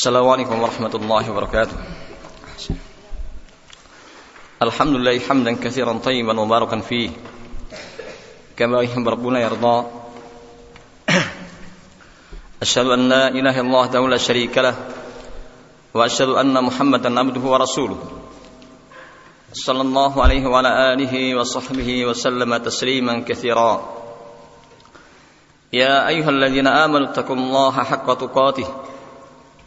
السلام عليكم ورحمة الله وبركاته. الحمد لله حمدا كثيرا طيبا مباركا فيه. كما يحب ربنا يرضى. أشهد أن لا إله إلا الله لا شريك له. وأشهد أن محمدا عبده ورسوله. صلى الله عليه وعلى آله وصحبه وسلم تسليما كثيرا. يا أيها الذين آمنوا اتقوا الله حق تقاته.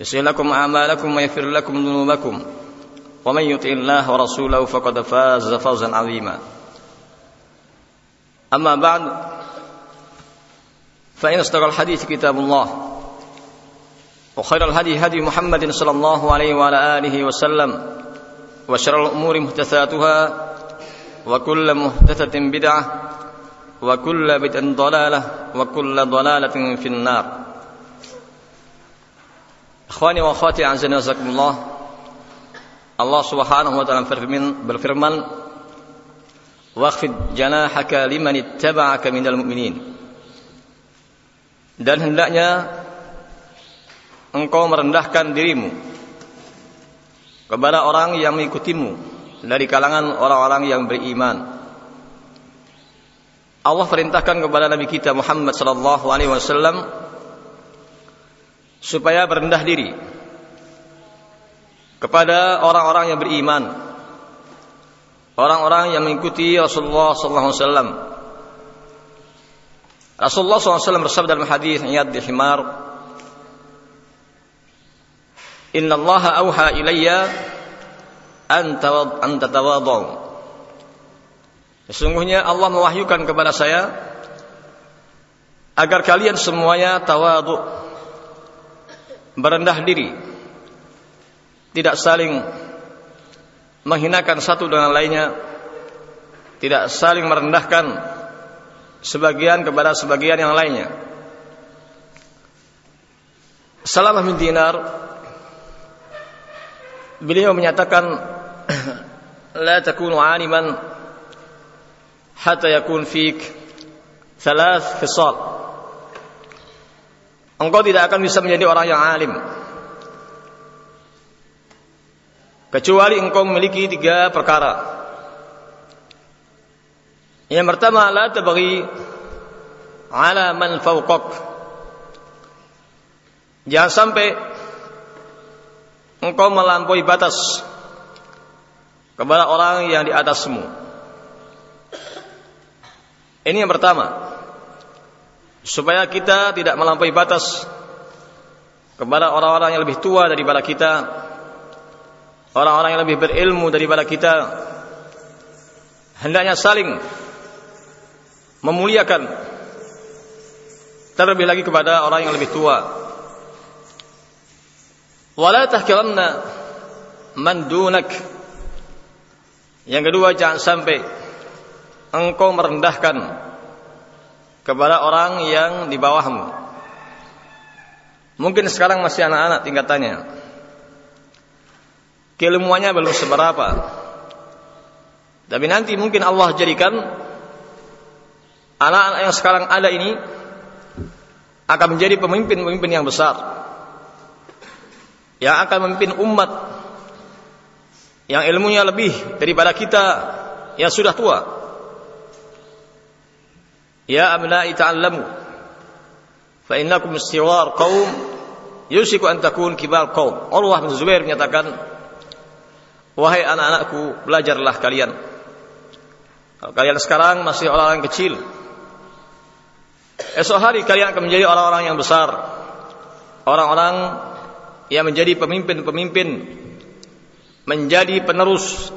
يصلح لكم أعمالكم ويغفر لكم ذنوبكم. ومن يطع الله ورسوله فقد فاز فوزا عظيما. أما بعد فإن أصدق الحديث كتاب الله وخير الهدي هدي محمد صلى الله عليه وعلى آله وسلم وشر الأمور محدثاتها وكل محدثة بدعة وكل بدعة ضلالة وكل ضلالة في النار. Ikhwani wa akhwati azza wa Allah Subhanahu wa taala berfirman, berfirman Waqfid janahaka liman ittaba'aka minal mu'minin Dan hendaknya engkau merendahkan dirimu kepada orang yang mengikutimu dari kalangan orang-orang yang beriman. Allah perintahkan kepada Nabi kita Muhammad sallallahu alaihi wasallam supaya berendah diri kepada orang-orang yang beriman, orang-orang yang mengikuti Rasulullah sallallahu alaihi wasallam. Rasulullah SAW bersabda dalam hadis Iyad di Himar, Inna Allah auha ilayya an tatawadhu. Sesungguhnya Allah mewahyukan kepada saya agar kalian semuanya tawadhu berendah diri. Tidak saling menghinakan satu dengan lainnya. Tidak saling merendahkan sebagian kepada sebagian yang lainnya. Salamah bin Dinar beliau menyatakan la takunu aliman hatta yakun fik thalath khisal engkau tidak akan bisa menjadi orang yang alim. Kecuali engkau memiliki tiga perkara. Yang pertama la tabghi ala man fawqak. Jangan sampai engkau melampaui batas kepada orang yang di atasmu. Ini yang pertama supaya kita tidak melampaui batas kepada orang-orang yang lebih tua daripada kita, orang-orang yang lebih berilmu daripada kita. Hendaknya saling memuliakan terlebih lagi kepada orang yang lebih tua. Wala tahkiranna man dunak. Yang kedua jangan sampai engkau merendahkan kepada orang yang di bawahmu. Mungkin sekarang masih anak-anak tingkatannya. Keilmuannya belum seberapa. Tapi nanti mungkin Allah jadikan anak-anak yang sekarang ada ini akan menjadi pemimpin-pemimpin yang besar. Yang akan memimpin umat yang ilmunya lebih daripada kita yang sudah tua. Ya ta'allamu fa innakum istiwar qaum yusiku an takun kibar qaum. Allah bin Zubair menyatakan wahai anak-anakku belajarlah kalian. Kalau kalian sekarang masih orang-orang kecil, esok hari kalian akan menjadi orang-orang yang besar. Orang-orang yang menjadi pemimpin-pemimpin, menjadi penerus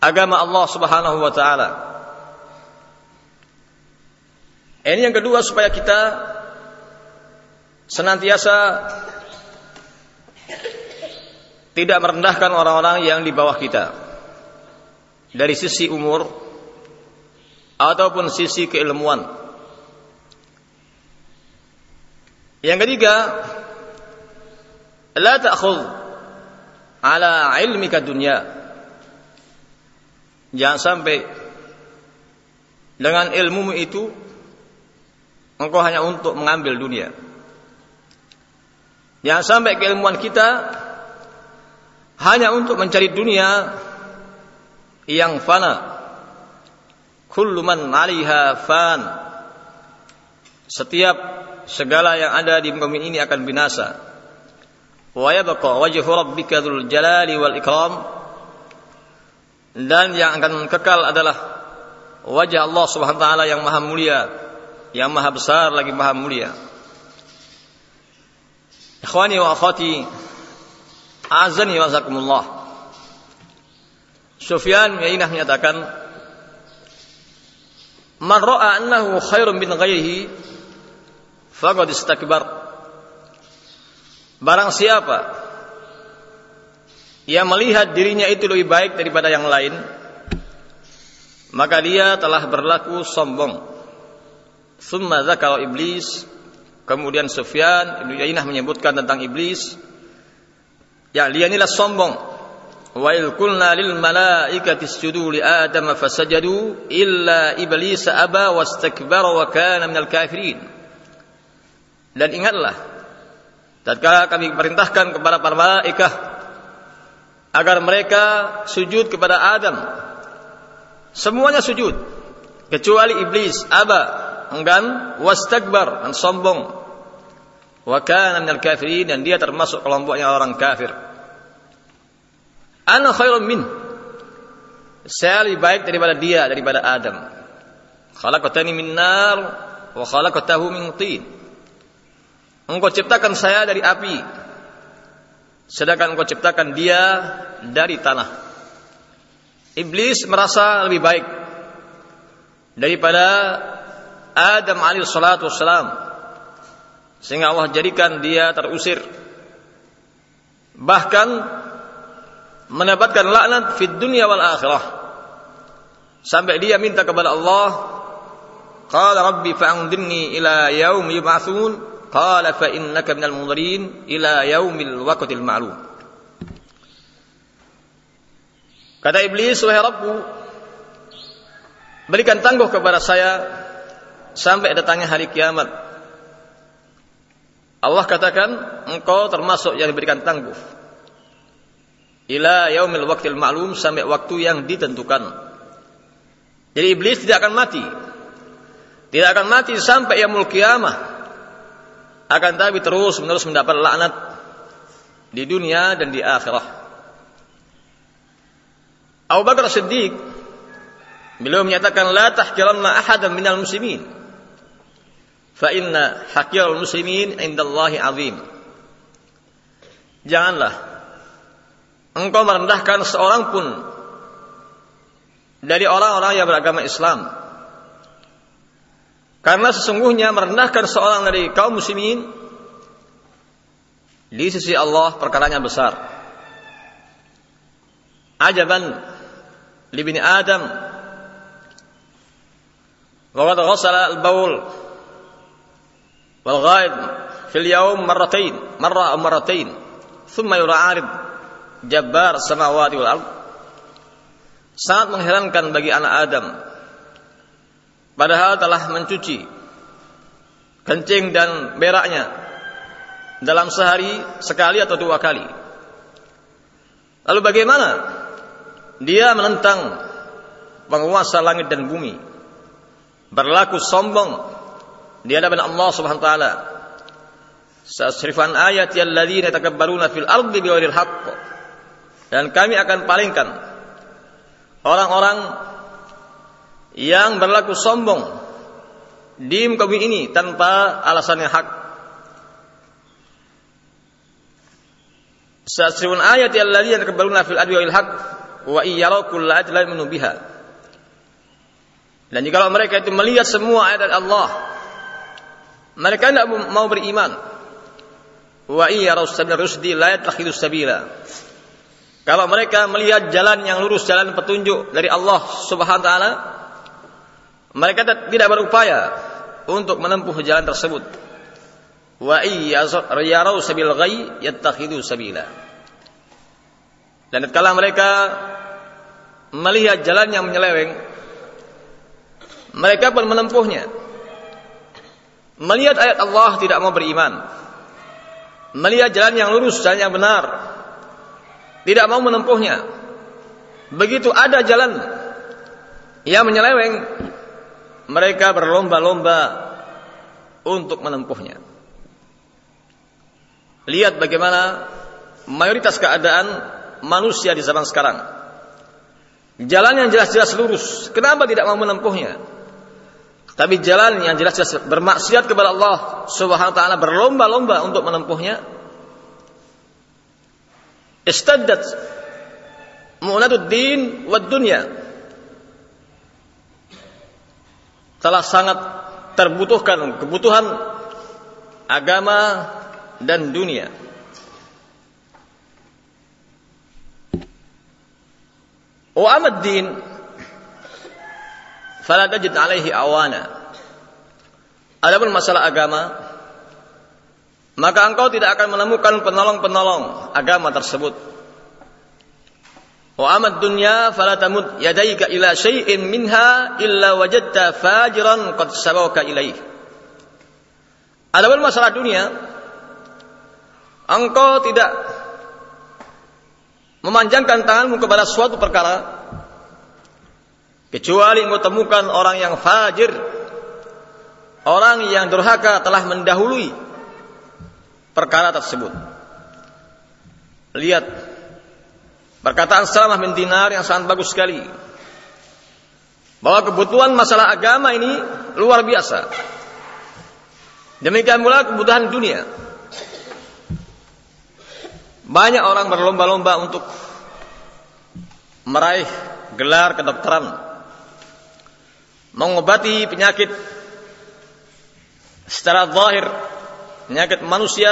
agama Allah Subhanahu wa taala. Ini yang kedua supaya kita senantiasa tidak merendahkan orang-orang yang di bawah kita dari sisi umur ataupun sisi keilmuan. Yang ketiga, la ta'khudh ala ilmika dunya. Jangan sampai dengan ilmumu itu engkau hanya untuk mengambil dunia. Jangan sampai keilmuan kita hanya untuk mencari dunia yang fana. Kullu man 'alaiha fan. Setiap segala yang ada di bumi ini akan binasa. Wa yabqa wajhu rabbika dzul jalali wal ikram. Dan yang akan kekal adalah wajah Allah Subhanahu wa taala yang maha mulia, yang maha besar lagi maha mulia. Ikhwani wa akhwati Azani wa zakumullah. Sufyan Yainah menyatakan, "Man ra'a annahu khairun min ghairihi faqad istakbar." Barang siapa yang melihat dirinya itu lebih baik daripada yang lain, maka dia telah berlaku sombong. Summa zakara iblis, kemudian Sufyan Ibnu Yainah menyebutkan tentang iblis Ya, dia inilah sombong. Wa il qulna lil malaikati isjudu li Adam fasajadu illa iblis aba wastakbara wa kana minal kafirin. Dan ingatlah tatkala kami perintahkan kepada para malaikat agar mereka sujud kepada Adam. Semuanya sujud kecuali iblis aba enggan wastakbar dan sombong wa kana minal kafirin dan dia termasuk kelompoknya orang kafir. Ana khairun min. Saya lebih baik daripada dia daripada Adam. Khalaqatani min nar wa khalaqatahu min tin. Engkau ciptakan saya dari api. Sedangkan engkau ciptakan dia dari tanah. Iblis merasa lebih baik daripada Adam alaihi salatu wassalam. Sehingga Allah jadikan dia terusir. Bahkan mendapatkan laknat fid dunia wal akhirah. Sampai dia minta kepada Allah qala rabbi fa'andirni ila yaum yub'atsun qala fa innaka minal munzirin ila yaumil waqtil ma'lum. Kata iblis wahai Rabbku berikan tangguh kepada saya sampai datangnya hari kiamat Allah katakan engkau termasuk yang diberikan tangguh ila yaumil waqtil ma'lum sampai waktu yang ditentukan. Jadi iblis tidak akan mati. Tidak akan mati sampai yaumul kiamah. Akan tapi terus menerus mendapat laknat di dunia dan di akhirat. Abu Bakar Siddiq beliau menyatakan la tahkiranna ahadan minal muslimin fa inna haqirul muslimin indallahi azim. Janganlah engkau merendahkan seorang pun dari orang-orang yang beragama Islam. Karena sesungguhnya merendahkan seorang dari kaum muslimin di sisi Allah perkaranya besar. Ajaban libni Adam qad ghasala al-bawl والغائب في اليوم مرتين مرة أو مرتين ثم يرى عارض جبار السماوات والأرض sangat mengherankan bagi anak Adam padahal telah mencuci kencing dan beraknya dalam sehari sekali atau dua kali lalu bagaimana dia menentang penguasa langit dan bumi berlaku sombong di hadapan Allah Subhanahu wa taala. Sasrifan ayat alladzina yatakabbaruna fil ardi bighairil haqq. Dan kami akan palingkan orang-orang yang berlaku sombong di muka bumi ini tanpa alasan yang hak. Sasrifan ayat alladzina yatakabbaruna fil ardi bighairil haqq wa iyyaraw kulla ayatin biha. Dan jika mereka itu melihat semua ayat Allah mereka tidak mau beriman. Wa iya sabila rusdi la yattakhidus sabila. Kalau mereka melihat jalan yang lurus, jalan petunjuk dari Allah Subhanahu wa taala, mereka tidak berupaya untuk menempuh jalan tersebut. Wa iyyarau sabil ghayy yattakhidu sabila. Dan kalau mereka melihat jalan yang menyeleweng, mereka pun menempuhnya. Melihat ayat Allah tidak mau beriman. Melihat jalan yang lurus, jalan yang benar, tidak mau menempuhnya. Begitu ada jalan yang menyeleweng, mereka berlomba-lomba untuk menempuhnya. Lihat bagaimana mayoritas keadaan manusia di zaman sekarang. Jalan yang jelas-jelas lurus, kenapa tidak mau menempuhnya? Tapi jalan yang jelas-jelas bermaksiat kepada Allah Subhanahu wa taala berlomba-lomba untuk menempuhnya, istaddat mu'nadud din wa dunya telah sangat terbutuhkan kebutuhan agama dan dunia. Wa amad din fala tajid alaihi awana. Adapun masalah agama, maka engkau tidak akan menemukan penolong-penolong agama tersebut. Wa amad dunya fala tamud yadaika ila syai'in minha illa wajadta fajiran qad sabaka ilaih. Adapun masalah dunia, engkau tidak memanjangkan tanganmu kepada suatu perkara kecuali engkau temukan orang yang fajir, orang yang durhaka telah mendahului perkara tersebut. Lihat perkataan Salamah bin Dinar yang sangat bagus sekali. Bahwa kebutuhan masalah agama ini luar biasa. Demikian pula kebutuhan dunia. Banyak orang berlomba-lomba untuk meraih gelar kedokteran, mengobati penyakit secara zahir penyakit manusia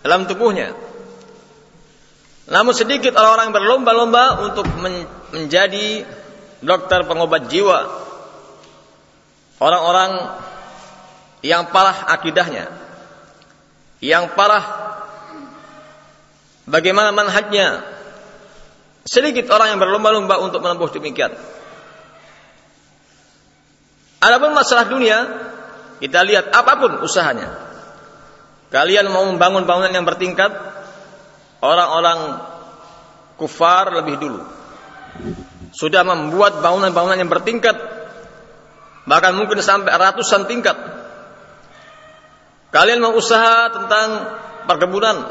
dalam tubuhnya. Namun sedikit orang-orang berlomba-lomba untuk menjadi dokter pengobat jiwa. Orang-orang yang parah akidahnya. Yang parah bagaimana manhajnya. Sedikit orang yang berlomba-lomba untuk menempuh demikian. Adapun masalah dunia, kita lihat apa pun usahanya. Kalian mau membangun bangunan yang bertingkat? Orang-orang kufar lebih dulu. Sudah membuat bangunan-bangunan yang bertingkat. Bahkan mungkin sampai ratusan tingkat. Kalian mau usaha tentang perkebunan.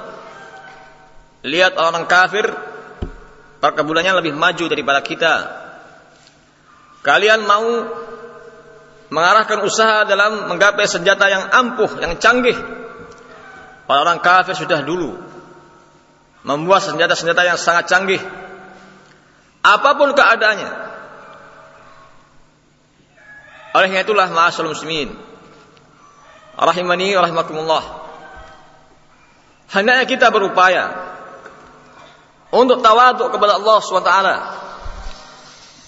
Lihat orang kafir, perkebunannya lebih maju daripada kita. Kalian mau mengarahkan usaha dalam menggapai senjata yang ampuh, yang canggih. Orang-orang kafir sudah dulu membuat senjata-senjata yang sangat canggih. Apa pun keadaannya. Olehnya itulah ma'asul muslimin. Rahimani rahimakumullah. Hendaknya kita berupaya untuk tawaduk kepada Allah SWT.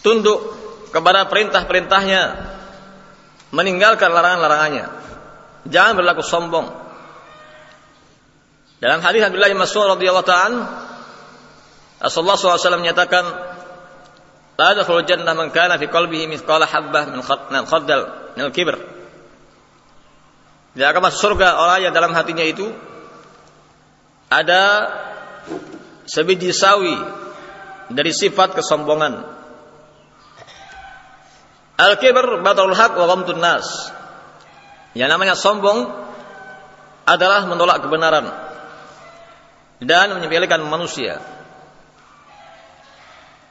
Tunduk kepada perintah-perintahnya. Meninggalkan larangan-larangannya. Jangan berlaku sombong dalam hadis Abdullah bin Mas'ud radhiyallahu ta'ala Rasulullah SAW menyatakan La yadkhulul jannah man kana fi qalbihi mithqala habbah min khardal min al-kibr. Tidak akan masuk surga orang yang dalam hatinya itu ada sebiji sawi dari sifat kesombongan. Al-kibr batalul haq wa ghamtun nas. Yang namanya sombong adalah menolak kebenaran dan menyepelekan manusia.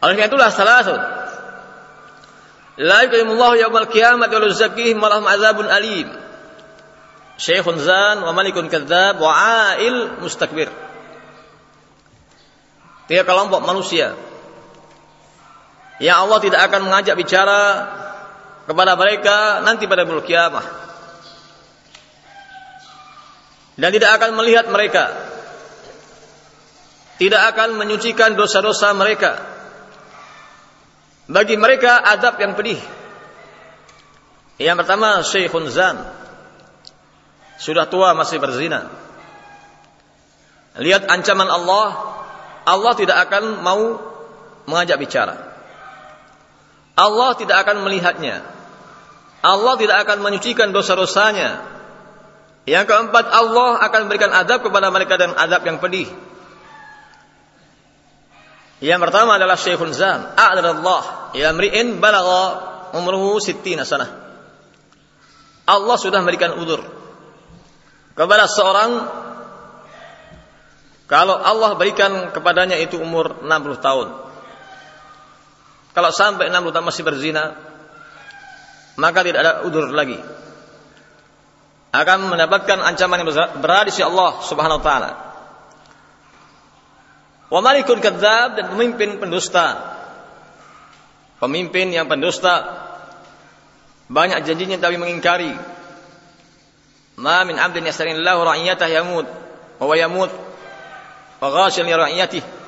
Oleh karena itulah salah satu La yukallimullahu yawmal qiyamati wa yuzakkihim wa lahum azabun alim. Syekhun zan wa malikun kadzab wa ail mustakbir. Tiga kelompok manusia yang Allah tidak akan mengajak bicara kepada mereka nanti pada bulan kiamah. Dan tidak akan melihat mereka tidak akan menyucikan dosa-dosa mereka. Bagi mereka adab yang pedih. Yang pertama Syekhun Zan. Sudah tua masih berzina. Lihat ancaman Allah, Allah tidak akan mau mengajak bicara. Allah tidak akan melihatnya. Allah tidak akan menyucikan dosa-dosanya. Yang keempat, Allah akan memberikan adab kepada mereka dan adab yang pedih. Yang pertama adalah Syekhun Zan. A'adallah. Ya mri'in balagha umruhu sittina sanah. Allah sudah memberikan udur kepada seorang kalau Allah berikan kepadanya itu umur 60 tahun. Kalau sampai 60 tahun masih berzina, maka tidak ada udur lagi. Akan mendapatkan ancaman yang berat di Allah Subhanahu wa taala. Wa malikun kadzab dan pemimpin pendusta. Pemimpin yang pendusta banyak janjinya tapi mengingkari. Ma min 'abdin yasarinillahu ra'iyatah yamut wa huwa yamut wa ghashil ra'iyatihi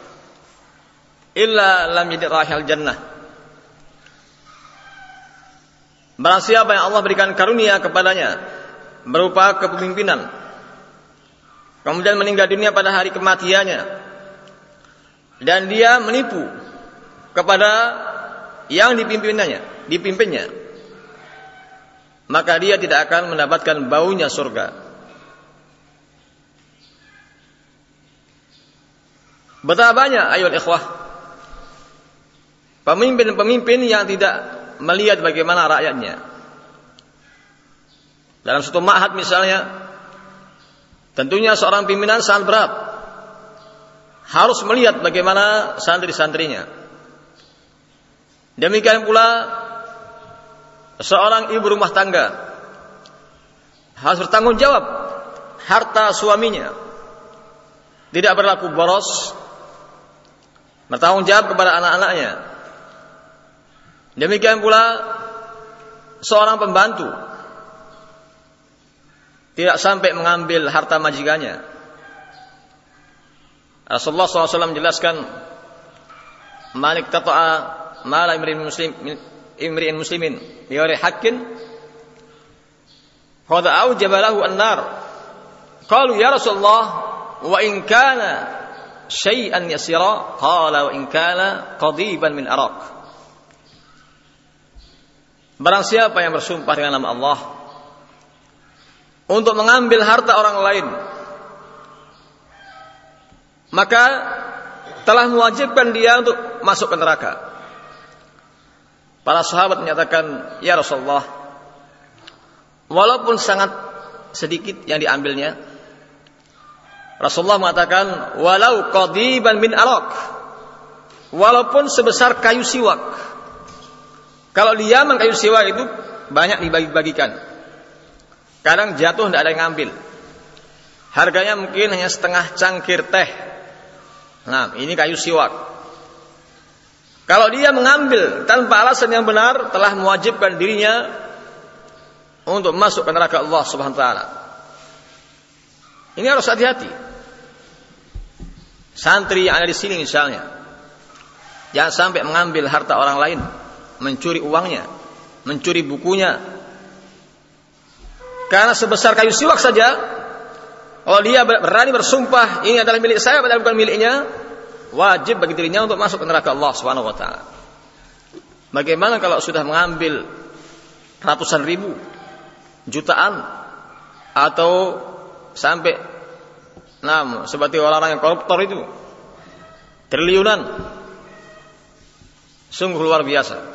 illa lam yajid rahil jannah. Barang siapa yang Allah berikan karunia kepadanya berupa kepemimpinan kemudian meninggal dunia pada hari kematiannya dan dia menipu kepada yang dipimpinannya, dipimpinnya, maka dia tidak akan mendapatkan baunya surga. Betapa banyak ayat ikhwah pemimpin-pemimpin yang tidak melihat bagaimana rakyatnya. Dalam satu ma'had misalnya, tentunya seorang pimpinan sangat berat harus melihat bagaimana santri-santrinya. Demikian pula seorang ibu rumah tangga harus bertanggung jawab harta suaminya. Tidak berlaku boros, bertanggung jawab kepada anak-anaknya. Demikian pula seorang pembantu tidak sampai mengambil harta majikannya. Rasulullah SAW menjelaskan Malik tata'a mala imri'in muslim imri'in muslimin biwari haqqin qad aujaba lahu an-nar. Qalu ya Rasulullah wa in kana syai'an yasira? Qala wa in kana qadiban min araq Barang siapa yang bersumpah dengan nama Allah untuk mengambil harta orang lain maka telah mewajibkan dia untuk masuk ke neraka. Para sahabat menyatakan, "Ya Rasulullah, walaupun sangat sedikit yang diambilnya, Rasulullah mengatakan, "Walau qadiban min alaq." Walaupun sebesar kayu siwak. Kalau di Yaman kayu siwak itu banyak dibagi-bagikan. Kadang jatuh tidak ada yang ngambil. Harganya mungkin hanya setengah cangkir teh Nah, ini kayu siwak. Kalau dia mengambil tanpa alasan yang benar, telah mewajibkan dirinya untuk masuk ke neraka Allah Subhanahu wa taala. Ini harus hati-hati. Santri yang ada di sini misalnya, jangan sampai mengambil harta orang lain, mencuri uangnya, mencuri bukunya. Karena sebesar kayu siwak saja Oh dia berani bersumpah ini adalah milik saya padahal bukan miliknya, wajib bagi dirinya untuk masuk ke neraka Allah Subhanahu wa taala. Bagaimana kalau sudah mengambil ratusan ribu, jutaan atau sampai nah, seperti orang-orang yang koruptor itu triliunan sungguh luar biasa.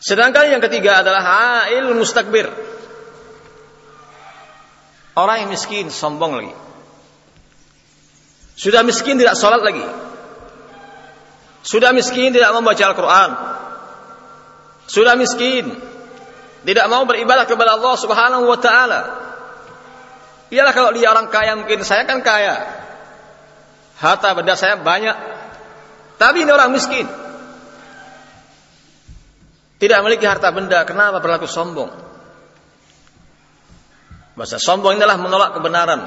Sedangkan yang ketiga adalah ha'il mustakbir Orang yang miskin sombong lagi. Sudah miskin tidak sholat lagi. Sudah miskin tidak membaca Al-Quran. Sudah miskin tidak mau beribadah kepada Allah Subhanahu wa taala. Iyalah kalau dia orang kaya mungkin saya kan kaya. Harta benda saya banyak. Tapi ini orang miskin. Tidak memiliki harta benda, kenapa berlaku sombong? Bahasa sombong adalah menolak kebenaran.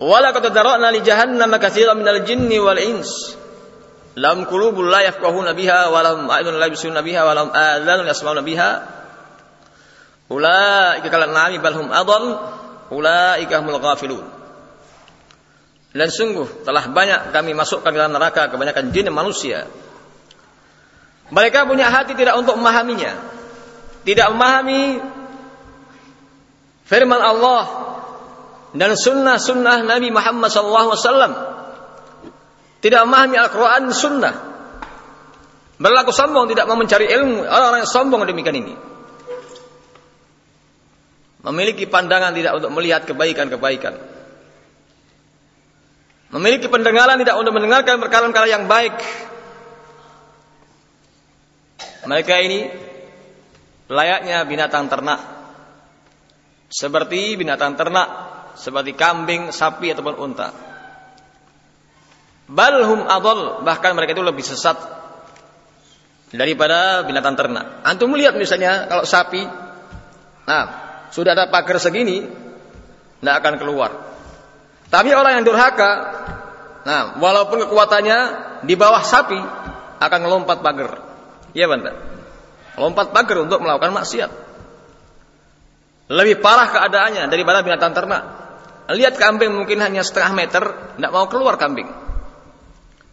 Wala qad dara'na li jahannam katsiran minal jinni wal ins. Lahum qulubun la yafqahuna biha wa lahum a'yunun la yubsiruna biha wa lahum adhanun yasma'una biha. Ulaika kal an'ami bal adall. Ulaika humul ghafilun. Dan sungguh telah banyak kami masukkan ke dalam neraka kebanyakan jin dan manusia. Mereka punya hati tidak untuk memahaminya. Tidak memahami firman Allah dan sunnah-sunnah Nabi Muhammad SAW. Tidak memahami Al-Quran sunnah. Berlaku sombong, tidak mau mencari ilmu. Orang-orang yang sombong demikian ini. Memiliki pandangan tidak untuk melihat kebaikan-kebaikan. Memiliki pendengaran tidak untuk mendengarkan perkara-perkara yang baik. Mereka ini layaknya binatang ternak. Seperti binatang ternak, seperti kambing, sapi ataupun unta. Balhum adol, bahkan mereka itu lebih sesat daripada binatang ternak. Antum melihat misalnya kalau sapi, nah sudah ada pagar segini, tidak akan keluar. Tapi orang yang durhaka, nah walaupun kekuatannya di bawah sapi, akan melompat pagar. Iya bantah. Lompat pagar untuk melakukan maksiat. Lebih parah keadaannya daripada binatang ternak. Lihat kambing mungkin hanya setengah meter, tidak mau keluar kambing.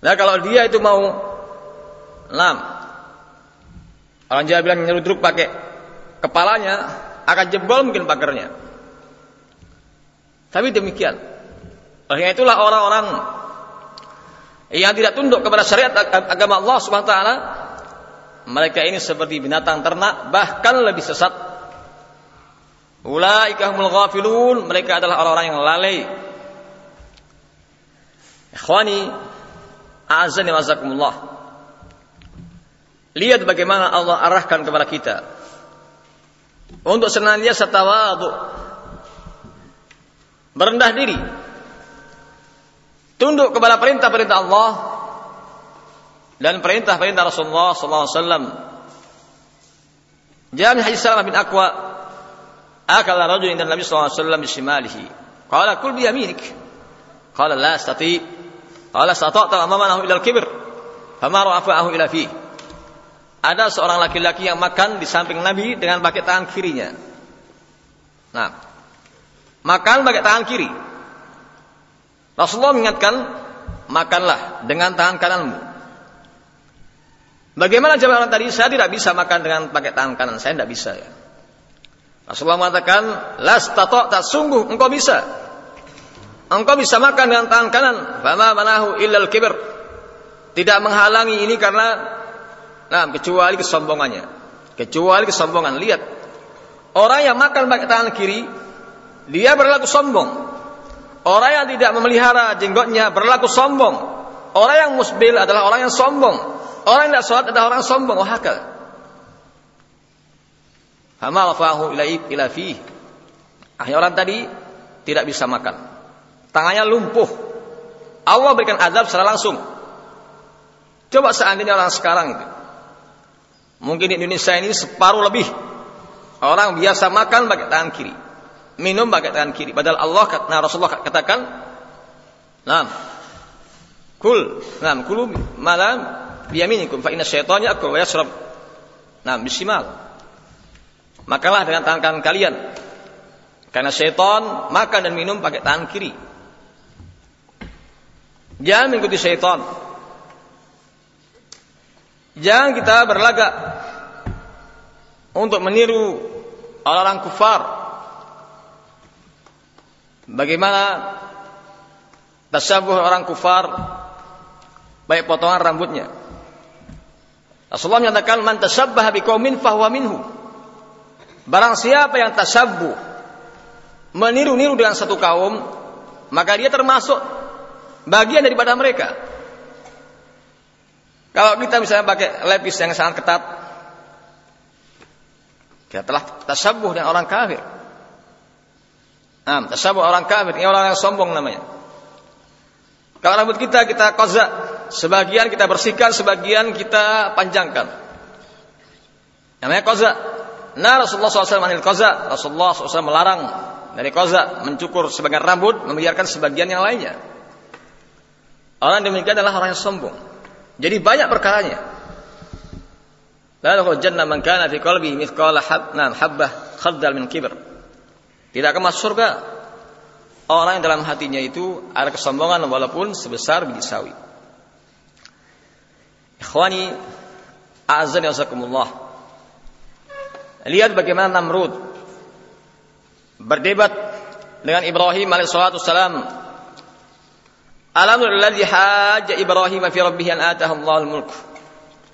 Nah kalau dia itu mau lam, orang Jawa bilang nyeruduk pakai kepalanya, akan jebol mungkin pagarnya. Tapi demikian. Oleh itulah orang-orang yang tidak tunduk kepada syariat agama Allah Subhanahu wa taala mereka ini seperti binatang ternak bahkan lebih sesat. Ulaika humul ghafilun. Mereka adalah orang-orang yang lalai. Ikhwani azani wazakumullah lihat bagaimana Allah arahkan kepada kita. Untuk senantiasa tawadu merendah diri. Tunduk kepada perintah-perintah Allah dan perintah-perintah Rasulullah sallallahu alaihi wasallam. Jangan hadis Salamah bin Aqwa akala rajul inda Nabi sallallahu alaihi wasallam bisimalihi. Qala kul bi yaminik. Qala la astati. Qala stata'ta amamanahu ila al-kibr. Fama ra'afahu ila fi. Ada seorang laki-laki yang makan di samping Nabi dengan pakai tangan kirinya. Nah, makan pakai tangan kiri. Rasulullah mengingatkan, makanlah dengan tangan kananmu. Bagaimana jawaban tadi? Saya tidak bisa makan dengan pakai tangan kanan. Saya tidak bisa ya. Rasulullah mengatakan, las tato tak sungguh engkau bisa. Engkau bisa makan dengan tangan kanan. Fama manahu illal kibir. Tidak menghalangi ini karena nah, kecuali kesombongannya. Kecuali kesombongan. Lihat. Orang yang makan pakai tangan kiri, dia berlaku sombong. Orang yang tidak memelihara jenggotnya berlaku sombong. Orang yang musbil adalah orang yang sombong. Orang yang tidak sholat adalah orang sombong. Wahakal. Hama rafahu ilaib ila. Akhirnya orang tadi tidak bisa makan. Tangannya lumpuh. Allah berikan azab secara langsung. Coba seandainya orang sekarang itu. Mungkin di Indonesia ini separuh lebih. Orang biasa makan pakai tangan kiri. Minum pakai tangan kiri. Padahal Allah, nah Rasulullah katakan, Nah, kul, nah, kulu malam biyaminikum fa inna syaitanya akul wa yasrab. Nah, bisimal. Makalah dengan tangan kanan kalian. Karena syaitan makan dan minum pakai tangan kiri. Jangan mengikuti syaitan. Jangan kita berlagak untuk meniru orang-orang kufar. Bagaimana tasabuh orang kufar baik potongan rambutnya Rasulullah menyatakan man tasabbaha biqaumin fahuwa minhu. Barang siapa yang tasabbuh meniru-niru dengan satu kaum, maka dia termasuk bagian daripada mereka. Kalau kita misalnya pakai lepis yang sangat ketat, kita telah tasabuh dengan orang kafir. Nah, tasabuh orang kafir, ini orang yang sombong namanya. Kalau rambut kita kita kozak, sebagian kita bersihkan, sebagian kita panjangkan. Namanya koza. Nah Rasulullah SAW manil koza. Rasulullah SAW melarang dari koza mencukur sebagian rambut, membiarkan sebagian yang lainnya. Orang demikian adalah orang yang sombong. Jadi banyak perkaranya. Lalu jannah man kana fi qalbi mithqala habnan habbah khardal min kibr. Tidak akan masuk surga orang yang dalam hatinya itu ada kesombongan walaupun sebesar biji sawi. Ikhwani, azan ya Lihat bagaimana Namrud berdebat dengan Ibrahim alaihissalatu salam. Alhamdulillah haja Ibrahim fi rabbih an atahu Allahul mulk.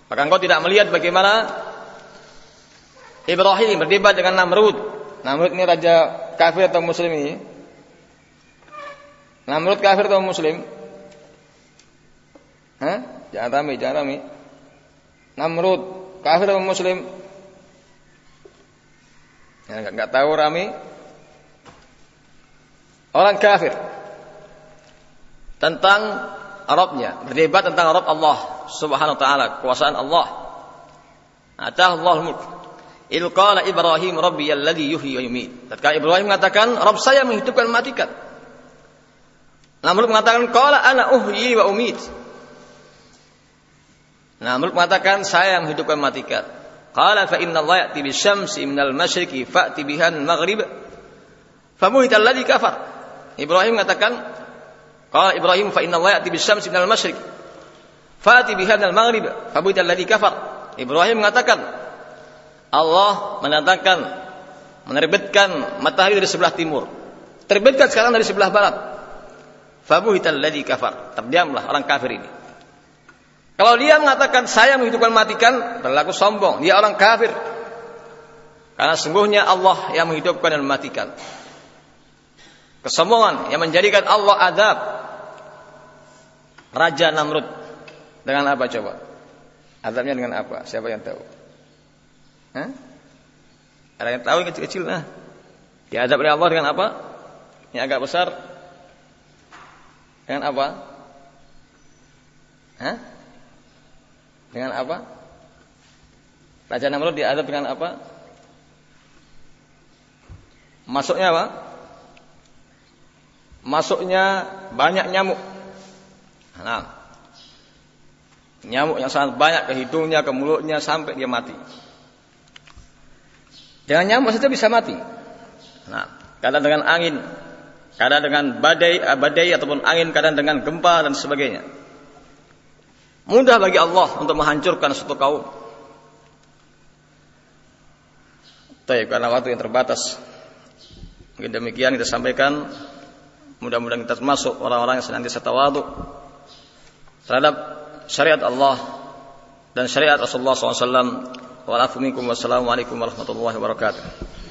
Maka engkau tidak melihat bagaimana Ibrahim berdebat dengan Namrud. Namrud ini raja kafir atau muslim ini? Namrud kafir atau muslim? Hah? Jangan rame, jangan rame. Namrud kafir atau muslim? Ya, nggak tahu rame. Orang kafir tentang Arabnya, berdebat tentang Arab Allah Subhanahu wa taala, kekuasaan Allah. Atah Allah mulk. Il qala Ibrahim rabbi alladhi yuhyi wa yumiit. Tatkala Ibrahim mengatakan, Rabb saya menghidupkan matikan. Namrud mengatakan, qala ana uhyi wa umiit. Namrud mengatakan, saya menghidupkan matikan. Qala fa inna Allah ya'ti bisyamsi minal masyriqi fa'ti bihan maghrib. Famuhita alladhi kafar. Ibrahim mengatakan, qala Ibrahim fa inna Allah ya'ti bisyamsi minal masyriq. Fa'ti bihan al maghrib. Famuhita alladhi kafar. Ibrahim mengatakan, Allah mendatangkan menerbitkan matahari dari sebelah timur. Terbitkan sekarang dari sebelah barat. Fabuhita alladhi kafar. Terdiamlah orang kafir ini. Kalau dia mengatakan saya menghidupkan matikan, berlaku sombong. Dia orang kafir. Karena sungguhnya Allah yang menghidupkan dan mematikan. Kesombongan yang menjadikan Allah adab. Raja Namrud. Dengan apa coba? Adabnya dengan apa? Siapa yang tahu? Hah? Ada yang tahu yang kecil-kecil nah. Diadab oleh Allah dengan apa? Yang agak besar. Dengan apa? Hah? Dengan apa? Raja Namrud diadab dengan apa? Masuknya apa? Masuknya banyak nyamuk. Nah, nyamuk yang sangat banyak ke hidungnya, ke mulutnya sampai dia mati. Dengan nyamuk saja bisa mati. Nah, kadang dengan angin, kadang dengan badai, badai ataupun angin, kadang dengan gempa dan sebagainya. Mudah bagi Allah untuk menghancurkan suatu kaum. Tapi karena waktu yang terbatas. Mungkin demikian kita sampaikan. Mudah-mudahan kita termasuk orang-orang yang senantiasa tawadu terhadap syariat Allah dan syariat Rasulullah SAW. Wassalamualaikum warahmatullahi wabarakatuh.